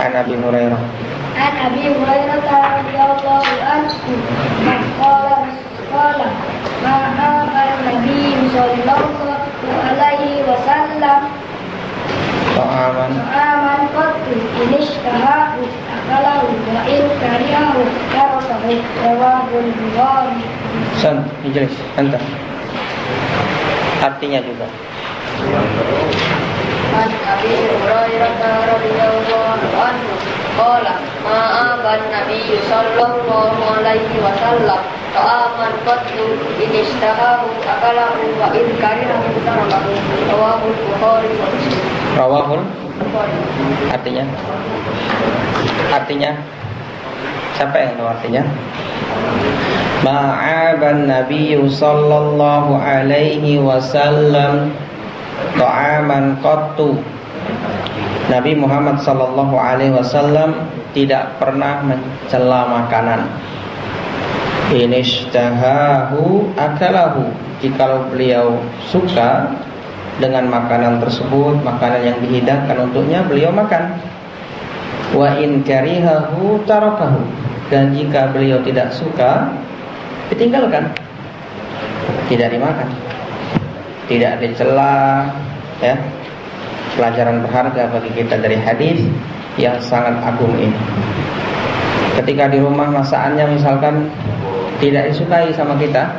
An Abi Hurairah. An Abi Hurairah radhiyallahu anhu qala qala ma Nabi sallallahu alaihi wasallam. Ta'aman. Ta'aman qattu in akalahu wa in karihahu tarasahu rawahul bukhari San, Ijlis, Anta Artinya juga. An Abi Qala ma aban Nabi sallallahu alaihi wasallam ta'aman qattu in ishtahahu akalahu wa in karihahu tarakahu rawahul Bukhari wa Muslim. Rawahul Artinya? Artinya? Siapa yang tahu artinya? Ma'aban Nabi sallallahu alaihi wasallam ta'aman qattu. Nabi Muhammad sallallahu alaihi wasallam tidak pernah mencela makanan. Inishtahahu akalahu. Jikalau beliau suka dengan makanan tersebut, makanan yang dihidangkan untuknya, beliau makan. Wa in karihahu tarakahu. Dan jika beliau tidak suka, ditinggalkan. Tidak dimakan. Tidak dicela, ya. Pelajaran berharga bagi kita dari hadis yang sangat agung ini. Ketika di rumah masakannya misalkan tidak disukai sama kita,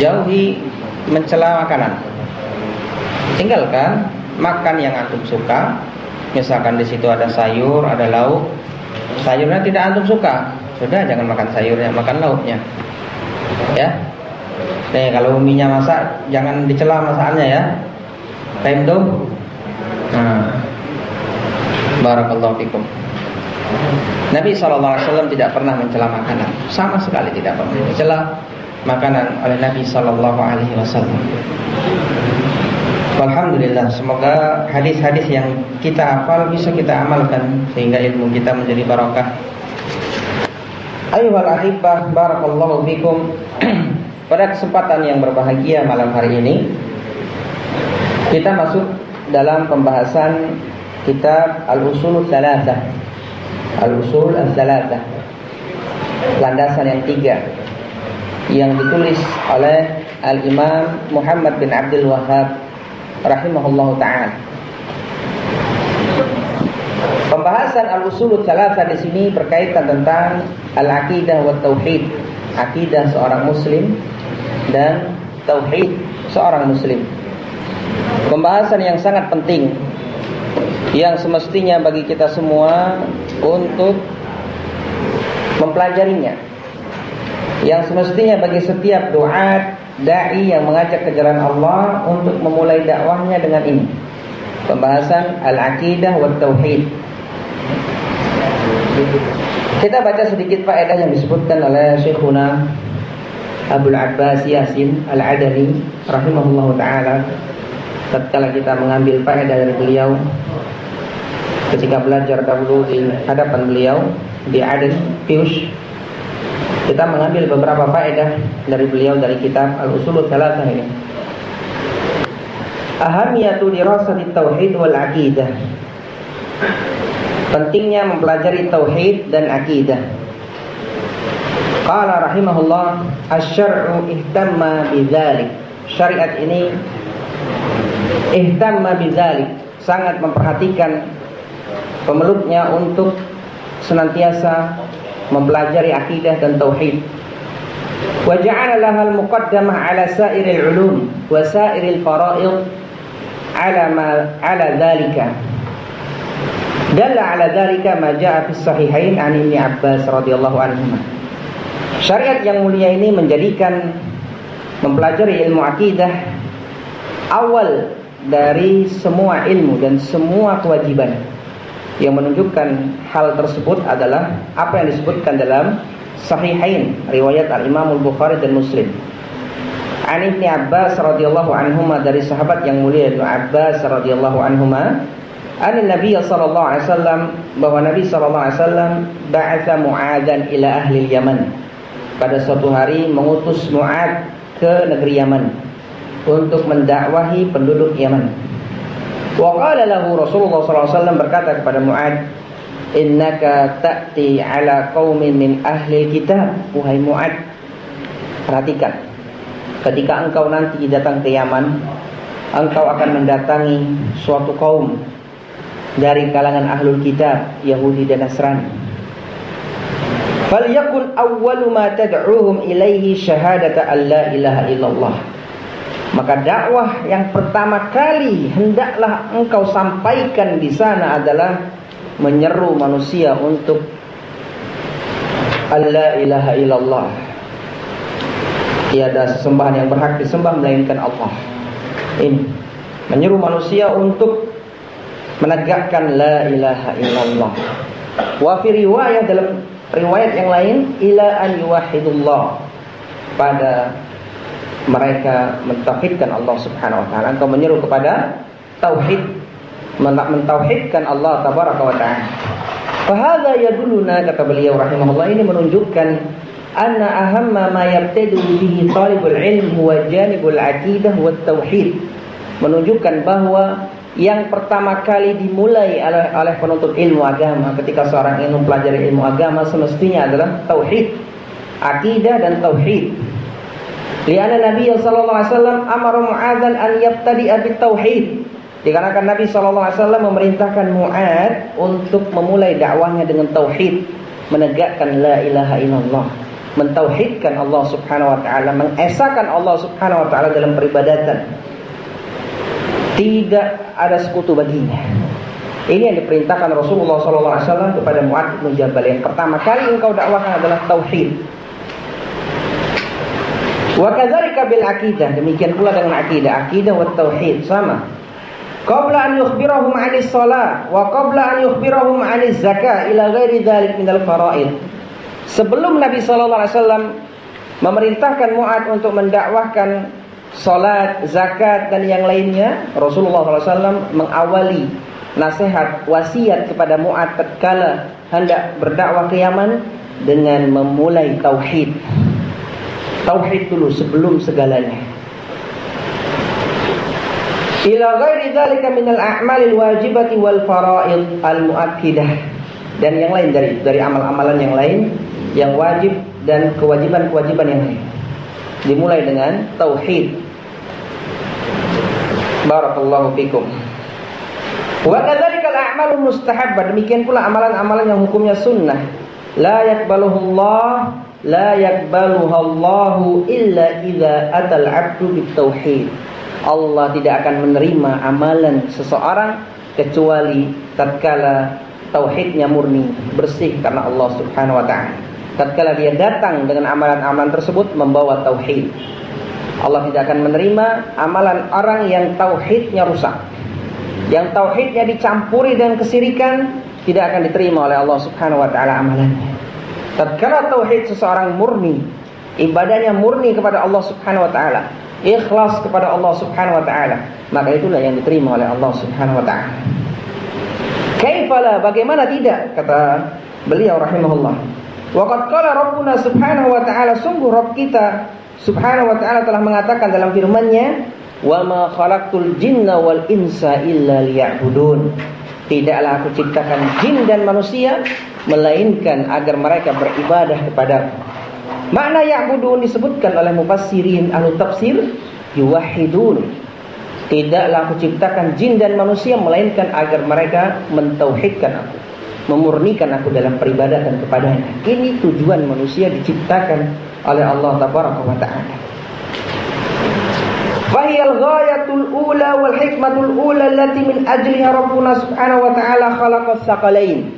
jauhi mencela makanan. Tinggalkan makan yang antum suka. Misalkan di situ ada sayur, ada lauk. Sayurnya tidak antum suka, sudah jangan makan sayurnya, makan lauknya. Ya. Nih kalau uminya masak jangan dicela masakannya ya. Paham dong? Nah. Barakallahu fikum. Nabi SAW tidak pernah mencela makanan, sama sekali tidak pernah mencela makanan oleh Nabi SAW. Alhamdulillah, semoga hadis-hadis yang kita hafal bisa kita amalkan sehingga ilmu kita menjadi barokah. Ayuhal ahibah, barakallahu fikum. Pada kesempatan yang berbahagia malam hari ini, kita masuk dalam pembahasan kitab Al-Usul Thalathah. Al-Usul Al-Thalathah. Landasan yang tiga yang ditulis oleh Al-Imam Muhammad bin Abdul Wahhab rahimahullah taala. Pembahasan al-usul tsalatsa di sini berkaitan tentang al-aqidah wa tauhid, akidah seorang muslim dan tauhid seorang muslim. Pembahasan yang sangat penting yang semestinya bagi kita semua untuk mempelajarinya. Yang semestinya bagi setiap doa dai yang mengajak ke jalan Allah untuk memulai dakwahnya dengan ini. Pembahasan al-aqidah wa tauhid. Kita baca sedikit faedah yang disebutkan oleh Syekhuna Abdul Abbas Yasin Al-Adani rahimahullah taala tatkala kita mengambil faedah dari beliau ketika belajar dahulu di hadapan beliau di Aden Pius kita mengambil beberapa faedah dari beliau dari kitab Al-Usul Tsalatsah ini. Ahamiyatu dirasati tauhid wal aqidah. Pentingnya mempelajari tauhid dan akidah. Qala rahimahullah asy-syar'u ihtamma bidzalik. Syariat ini ihtamma bidzalik, sangat memperhatikan pemeluknya untuk senantiasa mempelajari akidah dan tauhid. Wa ja'ala al-muqaddamah 'ala sa'iril 'ulum wa sa'iril fara'id 'ala ma 'ala dzalika. Dalla 'ala dzalika ma ja'a fi sahihain 'an Ibnu Abbas radhiyallahu anhu. Syariat yang mulia ini menjadikan mempelajari ilmu akidah awal dari semua ilmu dan semua kewajiban yang menunjukkan hal tersebut adalah apa yang disebutkan dalam Sahihain riwayat Al Imam Al Bukhari dan Muslim. An Ibnu Abbas radhiyallahu anhuma dari sahabat yang mulia Ibnu Abbas radhiyallahu anhuma an Nabi sallallahu alaihi wasallam bahwa Nabi sallallahu alaihi wasallam ba'atha Mu'adzan ila ahli Yaman. Pada suatu hari mengutus Mu'ad ke negeri Yaman untuk mendakwahi penduduk Yaman. Wa qala lahu Rasulullah wasallam berkata kepada Mu'ad, "Innaka ta'ti ala qaumin min ahli kitab." Wahai Mu'ad, perhatikan Ketika engkau nanti datang ke Yaman, engkau akan mendatangi suatu kaum dari kalangan ahlul kitab, Yahudi dan Nasrani. Falyakun awwalu ma tad'uhum ilaihi syahadata an la ilaha illallah. Maka dakwah yang pertama kali hendaklah engkau sampaikan di sana adalah menyeru manusia untuk Allah ilaha illallah tiada sesembahan yang berhak disembah melainkan Allah. Ini menyeru manusia untuk menegakkan la ilaha illallah. Wa fi riwayat dalam riwayat yang lain ila an yuwahhidullah pada mereka mentauhidkan Allah Subhanahu wa taala. Engkau menyeru kepada tauhid mentauhidkan Allah tabaraka wa taala. Fahadha yaduluna kata beliau rahimahullah ini menunjukkan anna ahamma ma yabtadu bihi talibul ilm huwa janibul aqidah wa tauhid menunjukkan bahwa yang pertama kali dimulai oleh, oleh penuntut ilmu agama ketika seorang ingin mempelajari ilmu agama semestinya adalah tauhid akidah dan tauhid Liana Nabi sallallahu alaihi wasallam amara Mu'adzan an yabtadi'a bit tauhid dikarenakan Nabi sallallahu alaihi wasallam memerintahkan Mu'ad untuk memulai dakwahnya dengan tauhid menegakkan la ilaha illallah mentauhidkan Allah Subhanahu wa taala, mengesahkan Allah Subhanahu wa taala dalam peribadatan. Tidak ada sekutu baginya. Ini yang diperintahkan Rasulullah SAW kepada Mu'ad bin Jabal. Yang pertama kali engkau dakwahkan adalah tauhid. Wa kadzalika bil aqidah. Demikian pula dengan akidah. Akidah wa tauhid sama. Qabla an yukhbirahum 'anis shalah wa qabla an yukhbirahum 'anis zakah ila ghairi dzalik minal fara'id. Sebelum Nabi Shallallahu Alaihi Wasallam memerintahkan Mu'ad untuk mendakwahkan salat, zakat dan yang lainnya, Rasulullah SAW mengawali nasihat wasiat kepada Mu'ad tatkala hendak berdakwah ke Yaman dengan memulai tauhid. Tauhid dulu sebelum segalanya. Ila ghairi dzalika min al-a'malil wajibati wal fara'id al-mu'akkidah dan yang lain dari dari amal-amalan yang lain yang wajib dan kewajiban-kewajiban yang lain. Dimulai dengan tauhid. Barakallahu fikum. Wa kadzalika al-a'malu mustahabbah. Demikian pula amalan-amalan yang hukumnya sunnah. La yaqbaluhu Allah, la yaqbaluhu Allahu illa idza atal 'abdu bitauhid. Allah tidak akan menerima amalan seseorang kecuali tatkala tauhidnya murni, bersih karena Allah Subhanahu wa taala tatkala dia datang dengan amalan-amalan tersebut membawa tauhid. Allah tidak akan menerima amalan orang yang tauhidnya rusak. Yang tauhidnya dicampuri dengan kesirikan tidak akan diterima oleh Allah Subhanahu wa taala amalannya. Tatkala tauhid seseorang murni, ibadahnya murni kepada Allah Subhanahu wa taala, ikhlas kepada Allah Subhanahu wa taala, maka itulah yang diterima oleh Allah Subhanahu wa taala. Kaifala bagaimana tidak kata beliau rahimahullah Waqad qala Rabbuna Subhanahu wa taala sungguh Rabb kita Subhanahu wa taala telah mengatakan dalam firman-Nya, "Wa ma khalaqtul jinna wal insa illa liya'budun." Tidaklah aku ciptakan jin dan manusia melainkan agar mereka beribadah kepada Makna ya'budun disebutkan oleh mufassirin ahli tafsir yuwahhidun. Tidaklah aku ciptakan jin dan manusia melainkan agar mereka mentauhidkan aku memurnikan aku dalam peribadatan kepadanya. Ini tujuan manusia diciptakan oleh Allah taala. Fahiyal ghayatul ula wal hikmatul ula allati min ajliha Rabbuna subhanahu wa ta'ala khalaqas saqalain.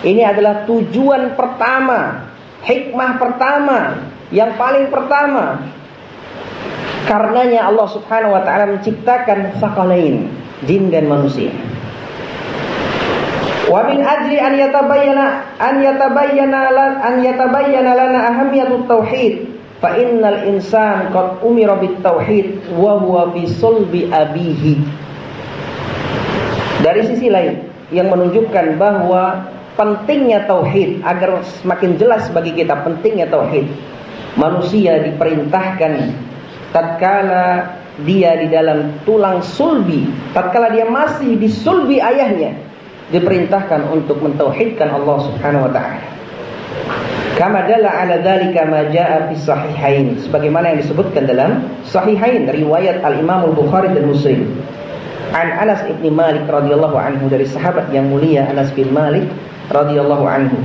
Ini adalah tujuan pertama, hikmah pertama, yang paling pertama. Karenanya Allah subhanahu wa ta'ala menciptakan saqalain, jin dan manusia. Wa min ajli an yatabayyana an yatabayyana an yatabayyana lana ahamiyatut tauhid fa innal insan qad umira bit tauhid wa huwa fi sulbi abihi. Dari sisi lain yang menunjukkan bahwa pentingnya tauhid agar semakin jelas bagi kita pentingnya tauhid. Manusia diperintahkan tatkala dia di dalam tulang sulbi tatkala dia masih di sulbi ayahnya diperintahkan untuk mentauhidkan Allah Subhanahu wa taala Kama dalla ala dzalika ma jaa fi sahihain sebagaimana yang disebutkan dalam sahihain riwayat Al-Imam Al-Bukhari dan Muslim. An Anas bin Malik radhiyallahu anhu dari sahabat yang mulia Anas bin Malik radhiyallahu anhu.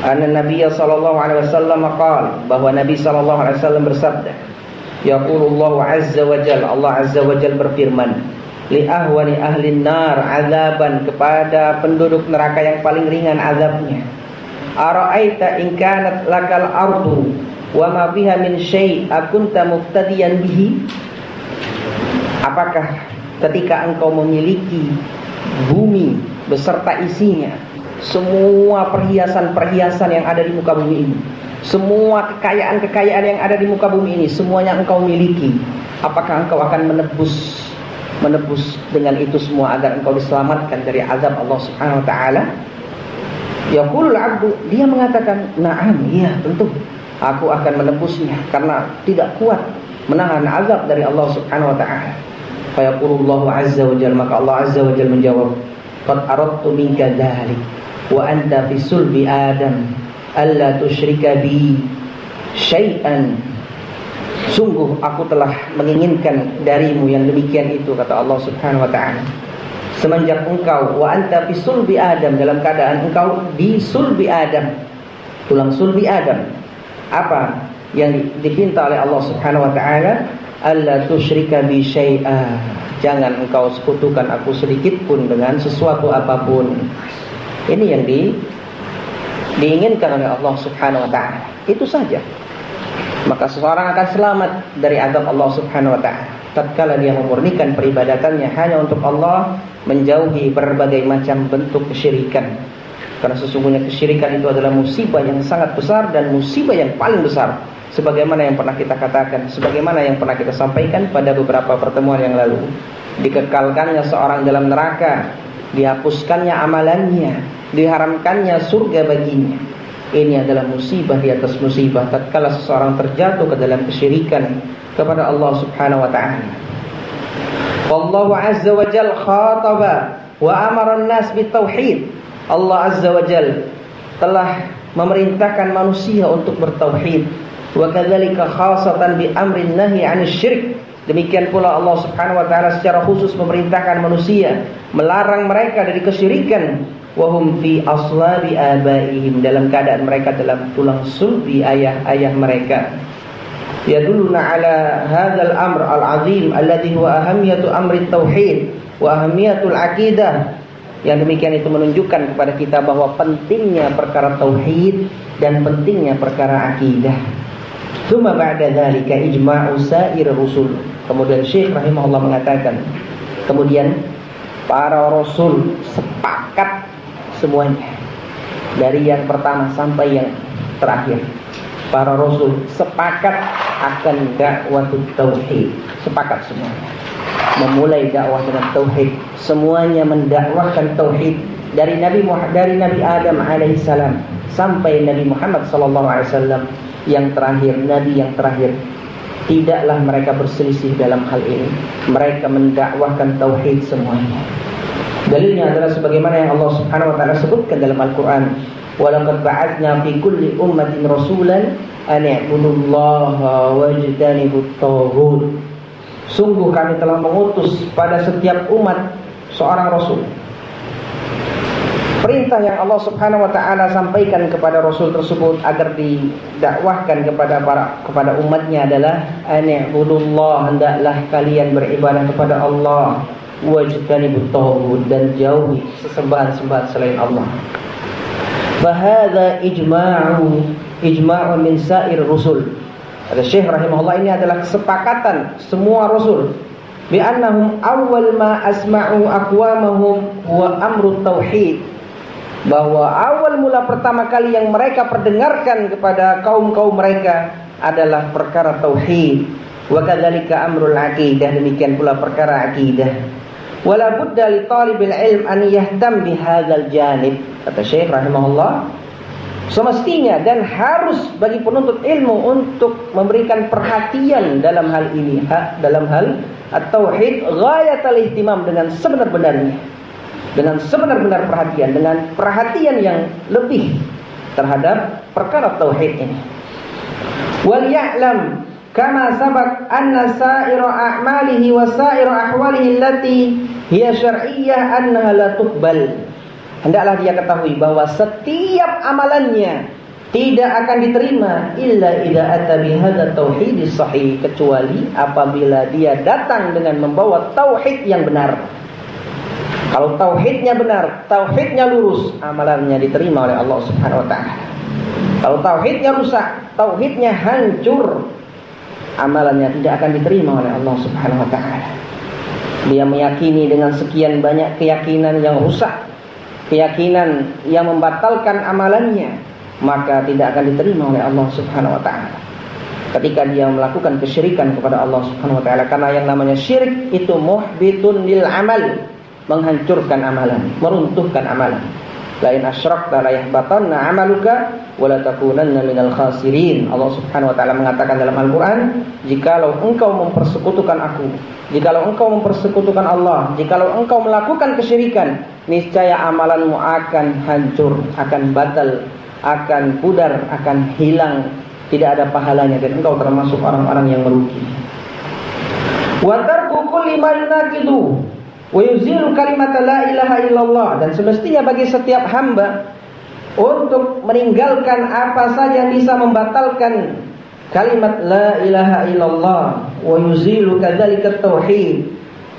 Anna Nabi sallallahu alaihi wasallam qala bahwa Nabi sallallahu alaihi wasallam bersabda, Yaqulullahu azza wa jalla Allah azza wa jalla berfirman, li ahwani ahli nar azaban kepada penduduk neraka yang paling ringan azabnya Ara'aita in kanat lakal ardu wa ma fiha min syai' akunta muftadiyan bihi? Apakah ketika engkau memiliki bumi beserta isinya, semua perhiasan-perhiasan yang ada di muka bumi ini, semua kekayaan-kekayaan yang ada di muka bumi ini, semuanya engkau miliki, apakah engkau akan menebus menebus dengan itu semua agar engkau diselamatkan dari azab Allah Subhanahu wa taala? Yaqulul abdu, dia mengatakan, "Na'am, iya, tentu. Aku akan menebusnya karena tidak kuat menahan azab dari Allah Subhanahu wa taala." Fa yaqulullahu azza wa jalla, maka Allah azza wa jalla menjawab, "Qad aradtu minka dzalik wa anta fi sulbi Adam alla tusyrika bi syai'an." Sungguh aku telah menginginkan darimu yang demikian itu kata Allah Subhanahu wa taala semenjak engkau wa anta sulbi Adam dalam keadaan engkau di sulbi Adam. Tulang sulbi Adam. Apa yang dipinta oleh Allah Subhanahu wa taala? Alla tusyrika bi syai'a. Jangan engkau sekutukan aku sedikit pun dengan sesuatu apa pun. Ini yang di diinginkan oleh Allah Subhanahu wa taala. Itu saja. Maka seseorang akan selamat dari azab Allah Subhanahu wa taala. Tatkala dia memurnikan peribadatannya hanya untuk Allah menjauhi berbagai macam bentuk kesyirikan. Karena sesungguhnya kesyirikan itu adalah musibah yang sangat besar dan musibah yang paling besar. Sebagaimana yang pernah kita katakan sebagaimana yang pernah kita sampaikan pada beberapa pertemuan yang lalu. Dikekalkannya seorang dalam neraka dihapuskannya amalannya diharamkannya surga baginya. Ini adalah musibah di atas musibah. Tatkala seseorang terjatuh ke dalam kesyirikan kepada Allah Subhanahu wa taala. Wallahu azza wa jal khataba wa amara an-nas bitauhid. Allah azza wa jal telah memerintahkan manusia untuk bertauhid. Wa kadzalika khasatan bi amrin nahi 'anil syirik. Demikian pula Allah Subhanahu wa taala secara khusus memerintahkan manusia melarang mereka dari kesyirikan wahum fi aslabi abaihim dalam keadaan mereka dalam tulang sulbi ayah-ayah mereka ala hadzal amr al-azim alladhi huwa ahamiyatu amri tauhid wa ahamiyatul aqidah yang demikian itu menunjukkan kepada kita bahwa pentingnya perkara tauhid dan pentingnya perkara akidah. Tsumma ba'da dzalika ijma'u sa'ir rusul. Kemudian Syekh rahimahullah mengatakan, kemudian para rasul sepakat semuanya dari yang pertama sampai yang terakhir para rasul sepakat akan dakwah tauhid. Sepakat semuanya memulai dakwah dengan tauhid. Semuanya mendakwahkan tauhid dari Nabi Muhammad dari Nabi Adam alaihissalam sampai Nabi Muhammad sallallahu alaihi wasallam. Yang terakhir nabi yang terakhir. Tidaklah mereka berselisih dalam hal ini. Mereka mendakwahkan tauhid semuanya. Dalilnya adalah sebagaimana yang Allah Subhanahu wa taala sebutkan dalam Al-Qur'an, "Walaqad ba'atsna fi kulli ummatin rasulan an i'budullaha wajtanibut taghut." Sungguh kami telah mengutus pada setiap umat seorang rasul. Perintah yang Allah Subhanahu wa taala sampaikan kepada rasul tersebut agar didakwahkan kepada para kepada umatnya adalah an i'budullah hendaklah kalian beribadah kepada Allah wajtanibut tauhid dan jauhi sesembahan-sembahan selain Allah. Bahada ijma'u ijma'u min sa'ir rusul. Kata Syekh rahimahullah ini adalah kesepakatan semua rasul bi annahum awwal ma asma'u aqwamahum wa amru tauhid bahwa awal mula pertama kali yang mereka perdengarkan kepada kaum-kaum mereka adalah perkara tauhid. Wa kadzalika amrul aqidah demikian pula perkara akidah. Wala budda li talibil ilm an yahtam bihadzal janib. Kata Syekh rahimahullah, Semestinya dan harus bagi penuntut ilmu untuk memberikan perhatian dalam hal ini, dalam hal at-tauhid ghayatul ihtimam dengan sebenar-benarnya. Dengan sebenar-benar perhatian, dengan perhatian yang lebih terhadap perkara tauhid ini. Wal ya'lam kama sabaq anna sa'ira a'malihi wa sa'ira ahwalihi allati hiya syar'iyyah annaha la tuqbal hendaklah dia ketahui bahwa setiap amalannya tidak akan diterima illa idza ata bihadza tauhidis sahih kecuali apabila dia datang dengan membawa tauhid yang benar. Kalau tauhidnya benar, tauhidnya lurus, amalannya diterima oleh Allah Subhanahu wa taala. Kalau tauhidnya rusak, tauhidnya hancur, amalannya tidak akan diterima oleh Allah Subhanahu wa taala. Dia meyakini dengan sekian banyak keyakinan yang rusak, keyakinan yang membatalkan amalannya, maka tidak akan diterima oleh Allah Subhanahu wa taala. Ketika dia melakukan kesyirikan kepada Allah Subhanahu wa taala karena yang namanya syirik itu muhbitun lil amal, menghancurkan amalan, meruntuhkan amalan. Lain asyrakta la yahbatanna amaluka wa la takunanna minal khasirin. Allah Subhanahu wa taala mengatakan dalam Al-Qur'an, jikalau engkau mempersekutukan aku, jikalau engkau mempersekutukan Allah, jikalau engkau melakukan kesyirikan, niscaya amalanmu akan hancur, akan batal, akan pudar, akan hilang, tidak ada pahalanya dan engkau termasuk orang-orang yang merugi. Wa tarku kulli ma yunaqidu wa yuzilu kalimat la ilaha illallah. Dan semestinya bagi setiap hamba untuk meninggalkan apa saja yang bisa membatalkan kalimat la ilaha illallah. Wa yuzilu kadzalika tauhid.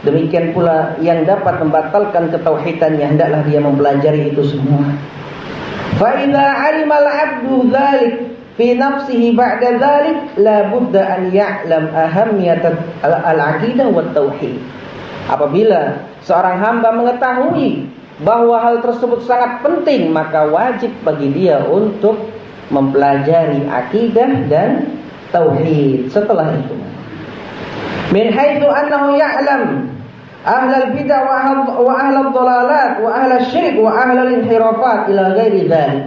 Demikian pula yang dapat membatalkan ketauhidannya hendaklah dia mempelajari itu semua. Fa idza alima al-'abdu dzalik fi nafsihi ba'da dzalik la budda an ya'lam ahamiyat al-'aqidah wa tauhid Apabila seorang hamba mengetahui bahwa hal tersebut sangat penting, maka wajib bagi dia untuk mempelajari akidah dan tauhid setelah itu. Min haitsu annahu ya'lam ahlal bidah wa ahlal dhalalat wa ahlal syirik wa ahlal inhirafat ila ghairi dzalik.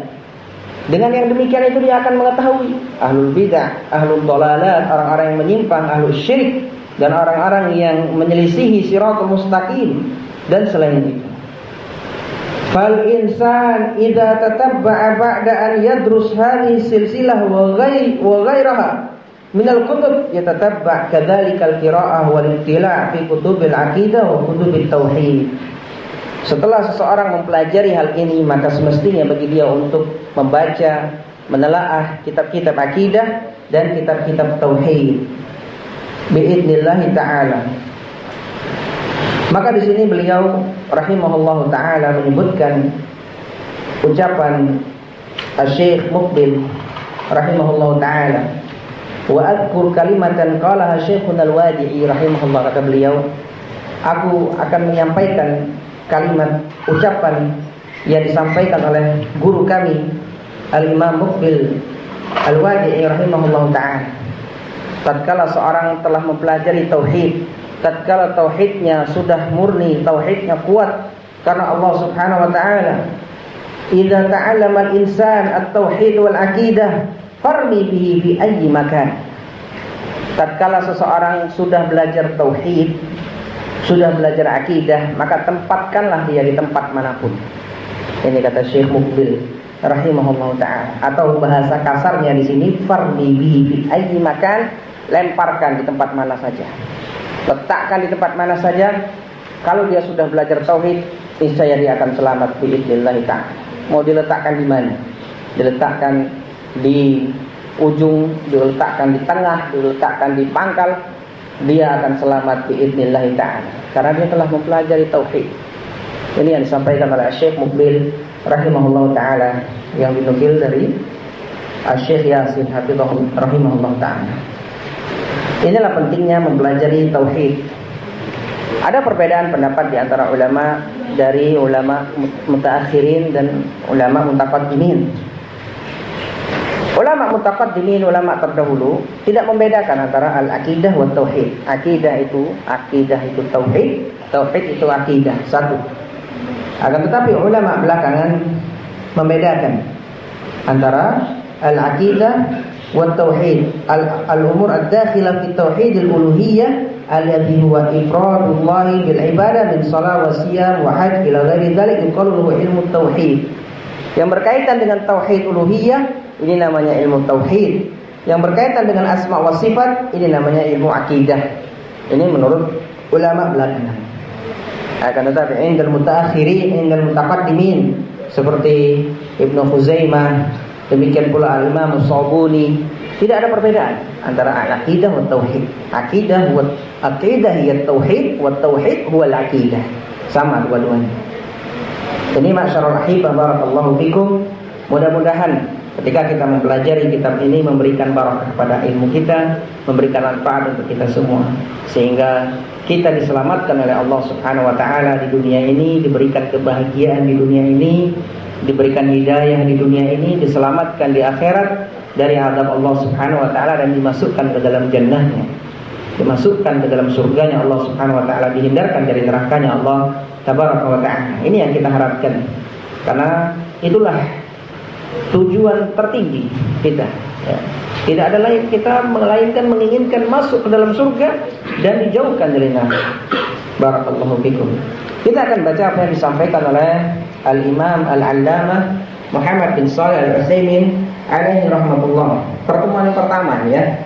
Dengan yang demikian itu dia akan mengetahui ahlul bidah, ahlul dhalalat, orang-orang yang menyimpang, ahlul syirik dan orang-orang yang menyelisihi siratul mustaqim dan selain itu. Fal insan idza tatabba'a ba'da an yadrus hadhihi silsilah wa ghair wa ghairaha min al-kutub yatatabba' kadzalika al-qira'ah wal ittila' fi kutubil aqidah wa kutubil tauhid. Setelah seseorang mempelajari hal ini maka semestinya bagi dia untuk membaca, menelaah kitab-kitab akidah dan kitab-kitab tauhid biidznillah taala. Maka di sini beliau rahimahullah taala menyebutkan ucapan Syekh Muqbil rahimahullah taala. Wa adkur kalimatan qalaha Syekhun Al-Wadi'i rahimahullah kata beliau. Aku akan menyampaikan kalimat ucapan yang disampaikan oleh guru kami Al-Imam Muqbil Al-Wadi'i rahimahullah taala tatkala seorang telah mempelajari tauhid, tatkala tauhidnya sudah murni, tauhidnya kuat karena Allah Subhanahu wa taala. Idza ta'allama al-insan at-tauhid wal aqidah, farmi bihi fi ayyi makan. Tatkala seseorang sudah belajar tauhid, sudah belajar akidah, maka tempatkanlah dia di tempat mana pun. Ini kata Syekh Mukbil rahimahullah taala atau bahasa kasarnya di sini farmi bihi fi ayyi makan lemparkan di tempat mana saja. Letakkan di tempat mana saja. Kalau dia sudah belajar tauhid, niscaya dia akan selamat biidznillah taala. Mau diletakkan di mana? Diletakkan di ujung, diletakkan di tengah, diletakkan di pangkal, dia akan selamat biidznillah taala. Karena dia telah mempelajari tauhid. Ini yang disampaikan oleh Syekh Mukbil rahimahullah taala yang dinukil dari Syekh Yasin Hafizahullah rahimahullah taala. Inilah pentingnya mempelajari tauhid. Ada perbedaan pendapat di antara ulama dari ulama mutaakhirin dan ulama mutaqaddimin. Ulama mutaqaddimin, ulama terdahulu tidak membedakan antara al-aqidah wa tauhid. Akidah itu akidah itu tauhid, tauhid itu akidah satu. Akan tetapi ulama belakangan membedakan antara al-aqidah Al-umur ad-dakhilah fi tauhid al-uluhiyyah alladhi huwa ifradullah bil ibadah min shalah wa siyam wa hajj ila ghairi dzalik yuqalu ilmu tauhid. Yang berkaitan dengan tauhid uluhiyah ini namanya ilmu tauhid. Yang berkaitan dengan asma wa sifat, ini namanya ilmu akidah. Ini menurut ulama belakangan. Akan tetapi indal mutaakhirin, indal mutaqaddimin seperti Ibnu Khuzaimah, demikian pula Al-Imam Sabuni, tidak ada perbedaan antara akidah dan tauhid. Akidah wa akidah ya tauhid wa tauhid huwa al-aqidah. Sama dua-duanya. Ini masyarakat rahimah barakallahu fikum. Mudah-mudahan Ketika kita mempelajari kitab ini memberikan barakah kepada ilmu kita, memberikan manfaat untuk kita semua sehingga kita diselamatkan oleh Allah Subhanahu wa taala di dunia ini, diberikan kebahagiaan di dunia ini, diberikan hidayah di dunia ini, diselamatkan di akhirat dari azab Allah Subhanahu wa taala dan dimasukkan ke dalam jannahnya. Dimasukkan ke dalam surganya Allah Subhanahu wa taala, dihindarkan dari nerakanya Allah tabaraka wa taala. Ini yang kita harapkan. Karena itulah tujuan tertinggi kita. Ya. Tidak ada lain kita melainkan menginginkan masuk ke dalam surga dan dijauhkan dari neraka. Barakallahu fikum. Kita akan baca apa yang disampaikan oleh Al-Imam Al-Allamah Muhammad bin Shalih Al-Utsaimin alaihi rahmatullah. Pertemuan pertama ya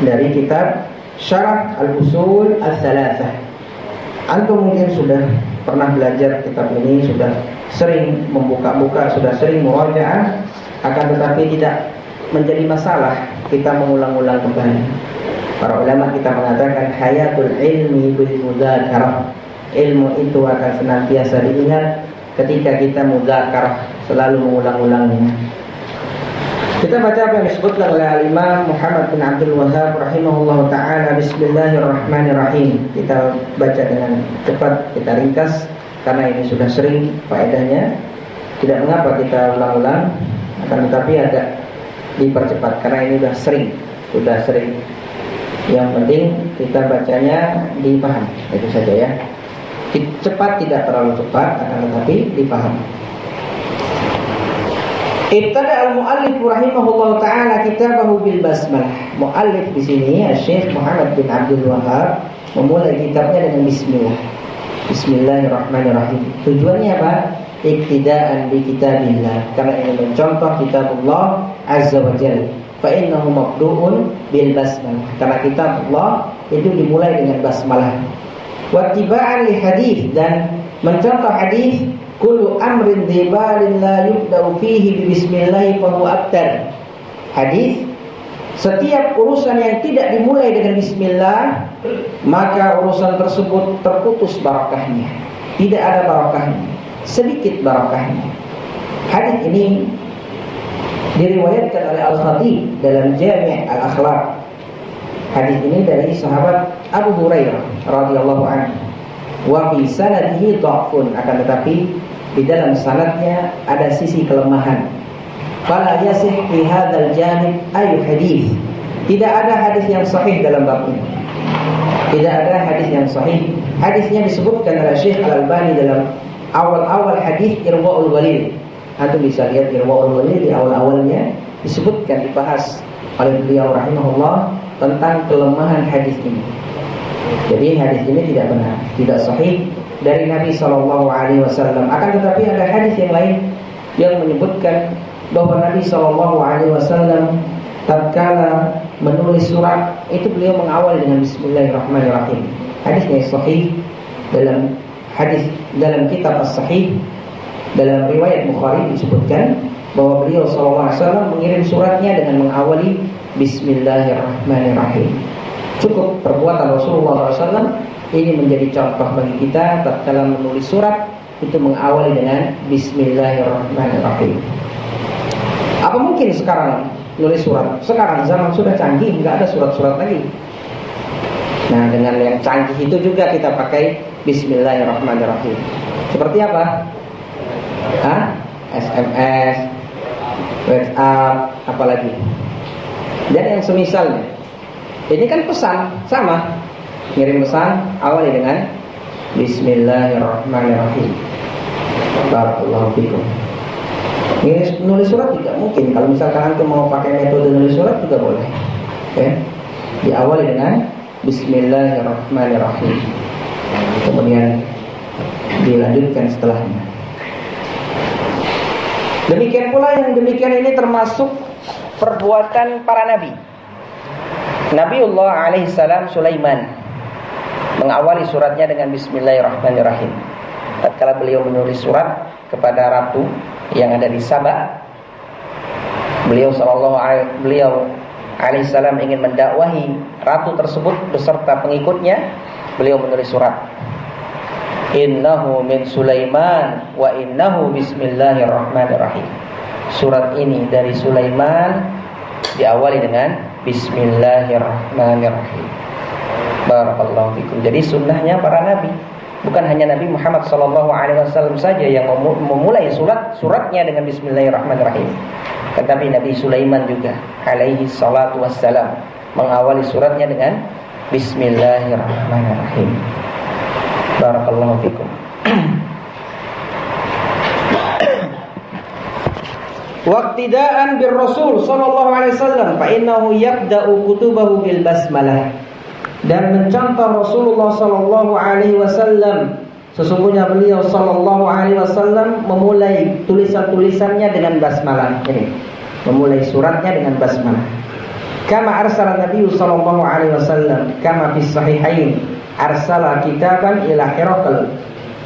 dari kitab Syarah Al-Usul Al-Thalathah. Antum mungkin sudah pernah belajar kitab ini, sudah sering membuka-buka, sudah sering murajaah, akan tetapi tidak menjadi masalah kita mengulang-ulang kembali. Para ulama kita mengatakan hayatul ilmi bil mudzakarah. Ilmu itu akan senantiasa diingat ketika kita mudzakarah, selalu mengulang-ulangnya. Kita baca apa yang disebutkan oleh Al-Imam Muhammad bin Abdul Wahab rahimahullah taala Bismillahirrahmanirrahim. Kita baca dengan cepat, kita ringkas karena ini sudah sering faedahnya. Tidak mengapa kita ulang-ulang, akan tetapi agak dipercepat karena ini sudah sering, sudah sering. Yang penting kita bacanya dipaham, itu saja ya. Cepat tidak terlalu cepat, akan tetapi dipaham. Ibtada al-muallif rahimahullah taala kitabahu bil basmalah. Muallif di sini Syekh Muhammad bin Abdul Wahab memulai kitabnya dengan bismillah. Bismillahirrahmanirrahim. Tujuannya apa? Iktidaan bi kitabillah. Karena ini mencontoh kitabullah azza wa jalla. Fa innahu bil basmalah. Karena kitabullah itu dimulai dengan basmalah. Wattiba'an li hadis dan mencontoh hadis kullu amrin dhibalin la yubda'u fihi bi bismillah fa huwa. Hadis setiap urusan yang tidak dimulai dengan bismillah, maka urusan tersebut terputus barakahnya. Tidak ada barakahnya, sedikit barakahnya. Hadis ini diriwayatkan oleh Al-Khatib dalam Jami' Al-Akhlaq. Hadis ini dari sahabat Abu Hurairah radhiyallahu anhu. Wa fi sanadihi dha'fun akan tetapi di dalam sanadnya ada sisi kelemahan fala yasih fi hadzal janib ayu hadis. Tidak ada hadis yang sahih dalam bab ini. Tidak ada hadis yang sahih. Hadisnya disebutkan oleh Syekh Al-Albani dalam awal-awal hadis Irwaul Walil. Antum bisa lihat Irwaul Walil di awal-awalnya disebutkan dibahas oleh beliau rahimahullah tentang kelemahan hadis ini. Jadi hadis ini tidak benar, tidak sahih dari Nabi Shallallahu Alaihi Wasallam. Akan tetapi ada hadis yang lain yang menyebutkan bahwa Nabi Shallallahu Alaihi Wasallam tatkala menulis surat itu beliau mengawal dengan Bismillahirrahmanirrahim. Hadisnya sahih dalam hadis dalam kitab as-sahih dalam riwayat Bukhari disebutkan bahwa beliau Shallallahu Alaihi Wasallam mengirim suratnya dengan mengawali Bismillahirrahmanirrahim. Cukup perbuatan Rasulullah SAW ini menjadi contoh bagi kita tatkala menulis surat itu mengawali dengan Bismillahirrahmanirrahim. Apa mungkin sekarang nulis surat? Sekarang zaman sudah canggih, nggak ada surat-surat lagi. Nah, dengan yang canggih itu juga kita pakai Bismillahirrahmanirrahim. Seperti apa? Hah? SMS, WhatsApp, apalagi. Dan yang semisalnya. Ini kan pesan sama. Ngirim pesan awali dengan Bismillahirrahmanirrahim. Barakallahu fikum. Nulis, nulis surat tidak mungkin. Kalau misalkan antum mau pakai metode nulis surat juga boleh. Ya. Diawali dengan Bismillahirrahmanirrahim. Kemudian dilanjutkan setelahnya. Demikian pula yang demikian ini termasuk perbuatan para nabi. Nabiullah alaihissalam Sulaiman mengawali suratnya dengan Bismillahirrahmanirrahim. Tatkala beliau menulis surat kepada ratu yang ada di Sabah, beliau sallallahu beliau alaihissalam ingin mendakwahi ratu tersebut beserta pengikutnya, beliau menulis surat Innahu min Sulaiman wa innahu bismillahirrahmanirrahim. Surat ini dari Sulaiman diawali dengan bismillahirrahmanirrahim. Barakallahu fikum. Jadi sunnahnya para nabi bukan hanya Nabi Muhammad sallallahu alaihi wasallam saja yang memulai surat suratnya dengan bismillahirrahmanirrahim. Tetapi Nabi Sulaiman juga alaihi salatu wassalam mengawali suratnya dengan bismillahirrahmanirrahim. Barakallahu fikum. Waqtidaan bir Rasul sallallahu alaihi wasallam fa innahu yabda'u kutubahu bil basmalah. Dan mencontoh Rasulullah sallallahu alaihi wasallam sesungguhnya beliau sallallahu alaihi wasallam memulai tulisan-tulisannya dengan basmalah. Ini memulai suratnya dengan basmalah. Kama arsala Nabi sallallahu alaihi wasallam kama fi sahihain arsala kitaban ila Herakl.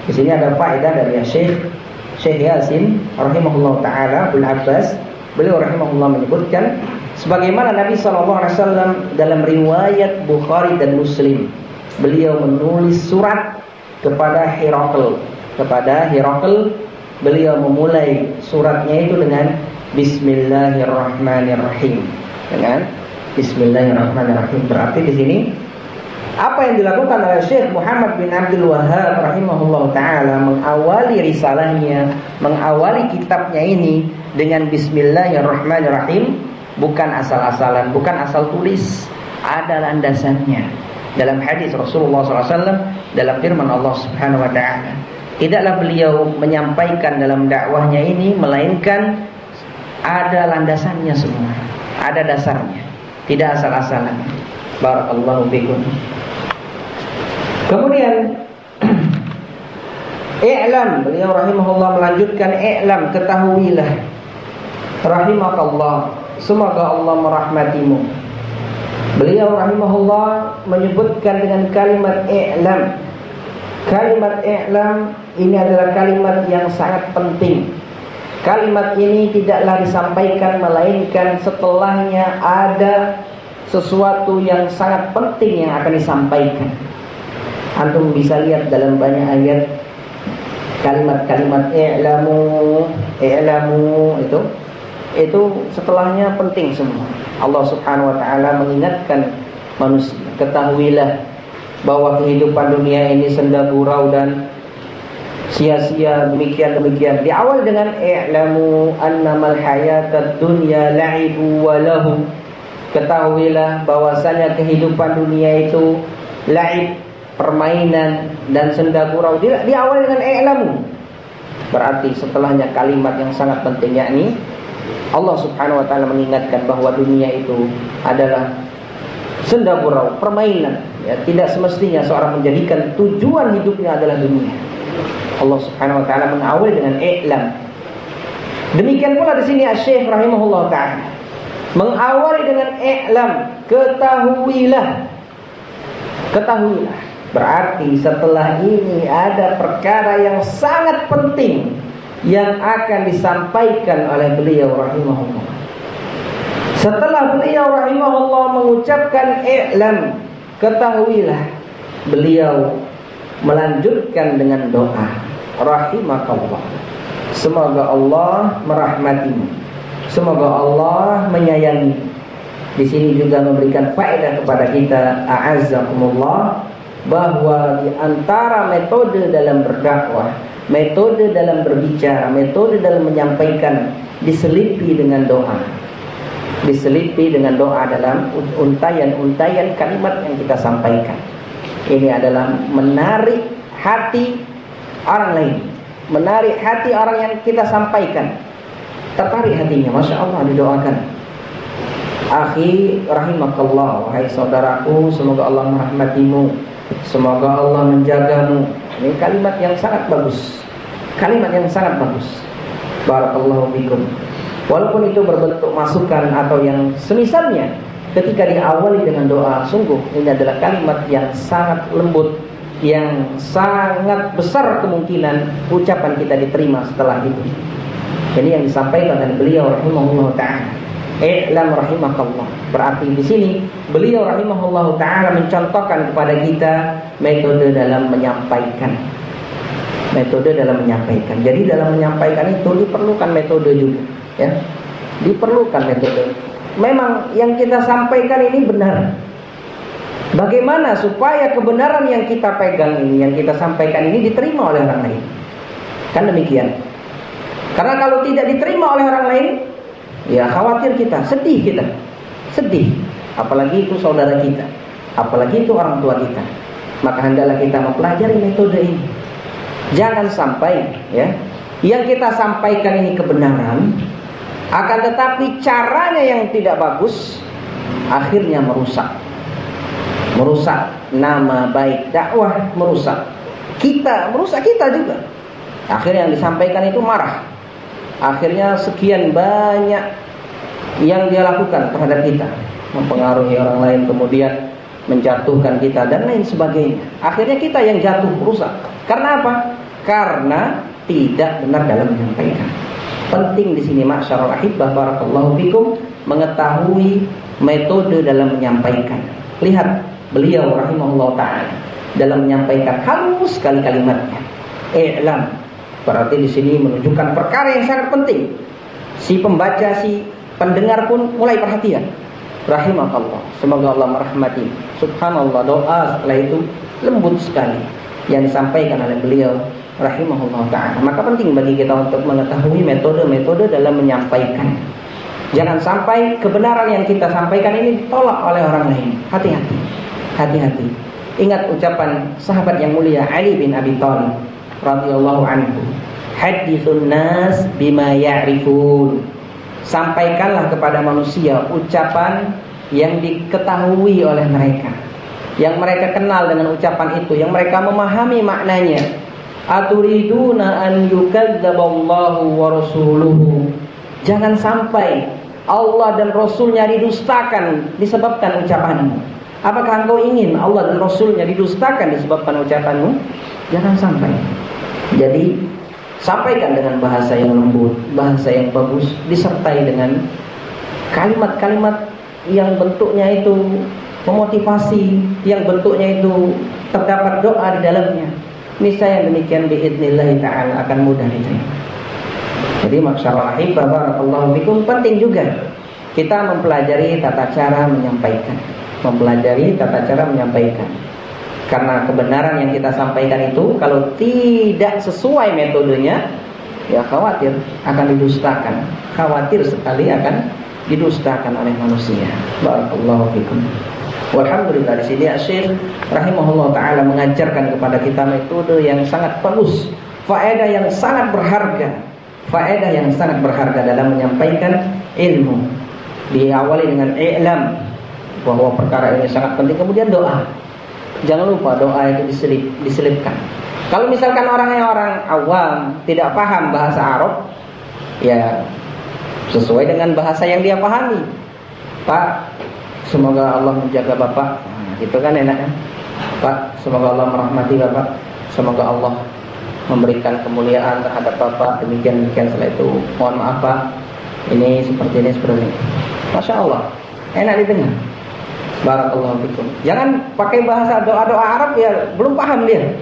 Di sini ada faedah dari Syekh Syekh Yasin rahimahullah taala Abdul Abbas. Beliau rahimahullah menyebutkan sebagaimana Nabi sallallahu alaihi wasallam dalam riwayat Bukhari dan Muslim, beliau menulis surat kepada Herakl. Kepada Herakl beliau memulai suratnya itu dengan Bismillahirrahmanirrahim. Dengan Bismillahirrahmanirrahim. Berarti di sini apa yang dilakukan oleh Syekh Muhammad bin Abdul Wahab rahimahullah taala mengawali risalahnya, mengawali kitabnya ini dengan bismillahirrahmanirrahim. Bukan asal-asalan, bukan asal tulis, ada landasannya. Dalam hadis Rasulullah SAW dalam firman Allah Subhanahu wa taala, tidaklah beliau menyampaikan dalam dakwahnya ini melainkan ada landasannya semua, ada dasarnya, tidak asal-asalan. Barakallahu fikum. Kemudian I'lam beliau rahimahullah melanjutkan i'lam ketahuilah rahimakallah semoga Allah merahmatimu. Beliau rahimahullah menyebutkan dengan kalimat i'lam. Kalimat i'lam ini adalah kalimat yang sangat penting. Kalimat ini tidaklah disampaikan melainkan setelahnya ada sesuatu yang sangat penting yang akan disampaikan. Antum bisa lihat dalam banyak ayat kalimat-kalimat i'lamu, i'lamu itu itu setelahnya penting semua. Allah Subhanahu wa taala mengingatkan manusia, ketahuilah bahwa kehidupan dunia ini senda gurau dan sia-sia demikian demikian. Di awal dengan i'lamu annamal hayatad dunya la'ibu wa lahu. Ketahuilah bahwasanya kehidupan dunia itu laib permainan dan senda gurau. Dia diawali dengan i'lamu berarti setelahnya kalimat yang sangat penting yakni Allah Subhanahu wa taala mengingatkan bahwa dunia itu adalah senda gurau, permainan. Ya tidak semestinya seorang menjadikan tujuan hidupnya adalah dunia. Allah Subhanahu wa taala mengawali dengan i'lam. Demikian pula di sini Syekh rahimahullah taala mengawali dengan i'lam ketahuilah ketahuilah Berarti setelah ini ada perkara yang sangat penting yang akan disampaikan oleh beliau rahimahullah. Setelah beliau rahimahullah mengucapkan i'lam, ketahuilah beliau melanjutkan dengan doa rahimakallah. Semoga Allah merahmatimu. Semoga Allah menyayangi. Di sini juga memberikan faedah kepada kita a'azzakumullah bahwa di antara metode dalam berdakwah, metode dalam berbicara, metode dalam menyampaikan diselipi dengan doa. Diselipi dengan doa dalam untayan-untayan kalimat yang kita sampaikan. Ini adalah menarik hati orang lain, menarik hati orang yang kita sampaikan. Tertarik hatinya, masya Allah didoakan. Akhi rahimakallah, wahai saudaraku, semoga Allah merahmatimu Semoga Allah menjagamu. Ini kalimat yang sangat bagus. Kalimat yang sangat bagus. Barakallahu fikum. Walaupun itu berbentuk masukan atau yang semisalnya ketika diawali dengan doa, sungguh ini adalah kalimat yang sangat lembut, yang sangat besar kemungkinan ucapan kita diterima setelah itu. Ini yang disampaikan oleh beliau rahimahullah taala. I'lam rahimakallah. Berarti di sini beliau rahimahullah taala mencontohkan kepada kita metode dalam menyampaikan. Metode dalam menyampaikan. Jadi dalam menyampaikan itu diperlukan metode juga, ya. Diperlukan metode. Memang yang kita sampaikan ini benar. Bagaimana supaya kebenaran yang kita pegang ini, yang kita sampaikan ini diterima oleh orang lain? Kan demikian. Karena kalau tidak diterima oleh orang lain, Ya khawatir kita, sedih kita. Sedih. Apalagi itu saudara kita. Apalagi itu orang tua kita. Maka hendaklah kita mempelajari metode ini. Jangan sampai ya yang kita sampaikan ini kebenaran akan tetapi caranya yang tidak bagus akhirnya merusak. Merusak nama baik dakwah merusak. Kita merusak kita juga. Akhirnya yang disampaikan itu marah akhirnya sekian banyak yang dia lakukan terhadap kita. Mempengaruhi orang lain kemudian menjatuhkan kita dan lain sebagainya. Akhirnya kita yang jatuh rusak. Karena apa? Karena tidak benar dalam menyampaikan. Penting di sini masyarakat ahibah barakallahu fikum mengetahui metode dalam menyampaikan. Lihat beliau rahimahullah taala dalam menyampaikan halus sekali kalimatnya. I'lam Berarti di sini menunjukkan perkara yang sangat penting. Si pembaca, si pendengar pun mulai perhatian. Rahimakallah. Semoga Allah merahmati. Subhanallah doa setelah itu lembut sekali yang disampaikan oleh beliau rahimahullah taala. Maka penting bagi kita untuk mengetahui metode-metode dalam menyampaikan. Jangan sampai kebenaran yang kita sampaikan ini ditolak oleh orang lain. Hati-hati. Hati-hati. Ingat ucapan sahabat yang mulia Ali bin Abi Thalib radhiyallahu anhu. Hadithun nas bima ya'rifun. Sampaikanlah kepada manusia ucapan yang diketahui oleh mereka. Yang mereka kenal dengan ucapan itu, yang mereka memahami maknanya. Aturiduna an yukadzaballahu wa rasuluhu. Jangan sampai Allah dan Rasulnya didustakan disebabkan ucapanmu. Apakah engkau ingin Allah dan Rasulnya didustakan disebabkan ucapanmu? Jangan sampai. Jadi sampaikan dengan bahasa yang lembut, bahasa yang bagus, disertai dengan kalimat-kalimat yang bentuknya itu memotivasi, yang bentuknya itu terdapat doa di dalamnya. Niscaya demikian biidznillah taala akan mudah diterima. Jadi masyaallah barakallahu fikum penting juga kita mempelajari tata cara menyampaikan, mempelajari tata cara menyampaikan. Karena kebenaran yang kita sampaikan itu kalau tidak sesuai metodenya, ya khawatir akan didustakan. Khawatir sekali akan didustakan oleh manusia. Barakallahu fikum. Walhamdulillah di sini Syekh rahimahullah taala mengajarkan kepada kita metode yang sangat bagus, faedah yang sangat berharga, faedah yang sangat berharga dalam menyampaikan ilmu. Diawali dengan i'lam bahwa perkara ini sangat penting, kemudian doa. Jangan lupa doa itu diselip, diselipkan. Kalau misalkan orang yang orang awam tidak paham bahasa Arab, ya sesuai dengan bahasa yang dia pahami. Pak, semoga Allah menjaga Bapak. Nah, itu kan enak kan? Pak, semoga Allah merahmati Bapak. Semoga Allah memberikan kemuliaan terhadap Bapak. Demikian demikian setelah itu. Mohon maaf Pak. Ini seperti ini seperti ini. Masya Allah, enak didengar. Barakallahu fikum. Jangan pakai bahasa doa-doa Arab ya, belum paham dia.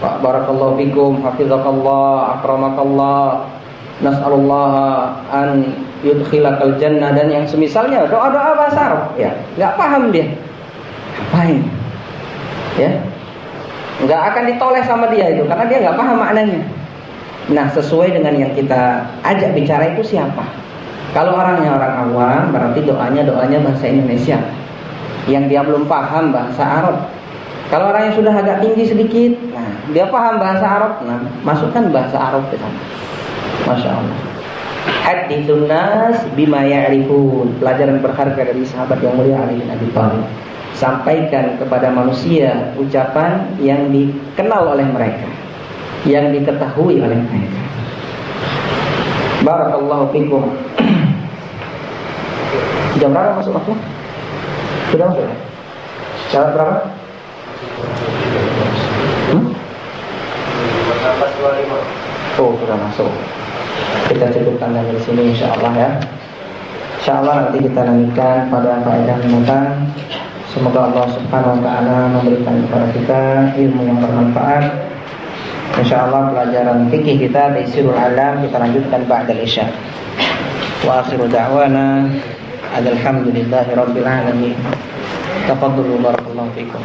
Pak barakallahu fikum, hafizakallah, akramakallah. Nas'alullah an yudkhilakal jannah dan yang semisalnya doa-doa bahasa Arab ya, enggak paham dia. Ngapain? Ya. nggak akan ditoleh sama dia itu karena dia nggak paham maknanya. Nah, sesuai dengan yang kita ajak bicara itu siapa? Kalau orangnya orang awam, berarti doanya doanya bahasa Indonesia. Yang dia belum paham bahasa Arab. Kalau orang yang sudah agak tinggi sedikit, nah dia paham bahasa Arab, nah masukkan bahasa Arab ke sana. Masya Allah. Hadithun nas bima ya'rifun. Pelajaran berharga dari sahabat yang mulia Ali bin Abi Thalib sampaikan kepada manusia ucapan yang dikenal oleh mereka, yang diketahui oleh mereka. Barakallahu fikum. Jam berapa masuk waktu? Sudah masuk ya? Syarat berapa? Hmm? Oh, sudah masuk. Kita cukupkan dari sini insya Allah ya. Insya Allah nanti kita lanjutkan pada faedah mendatang. Semoga Allah Subhanahu wa taala memberikan kepada kita ilmu yang bermanfaat. Insya Allah pelajaran fikih kita di Sirul Alam kita lanjutkan ba'da isya. Wa akhiru da'wana الحمد لله رب العالمين. تفضلوا بارك الله فيكم.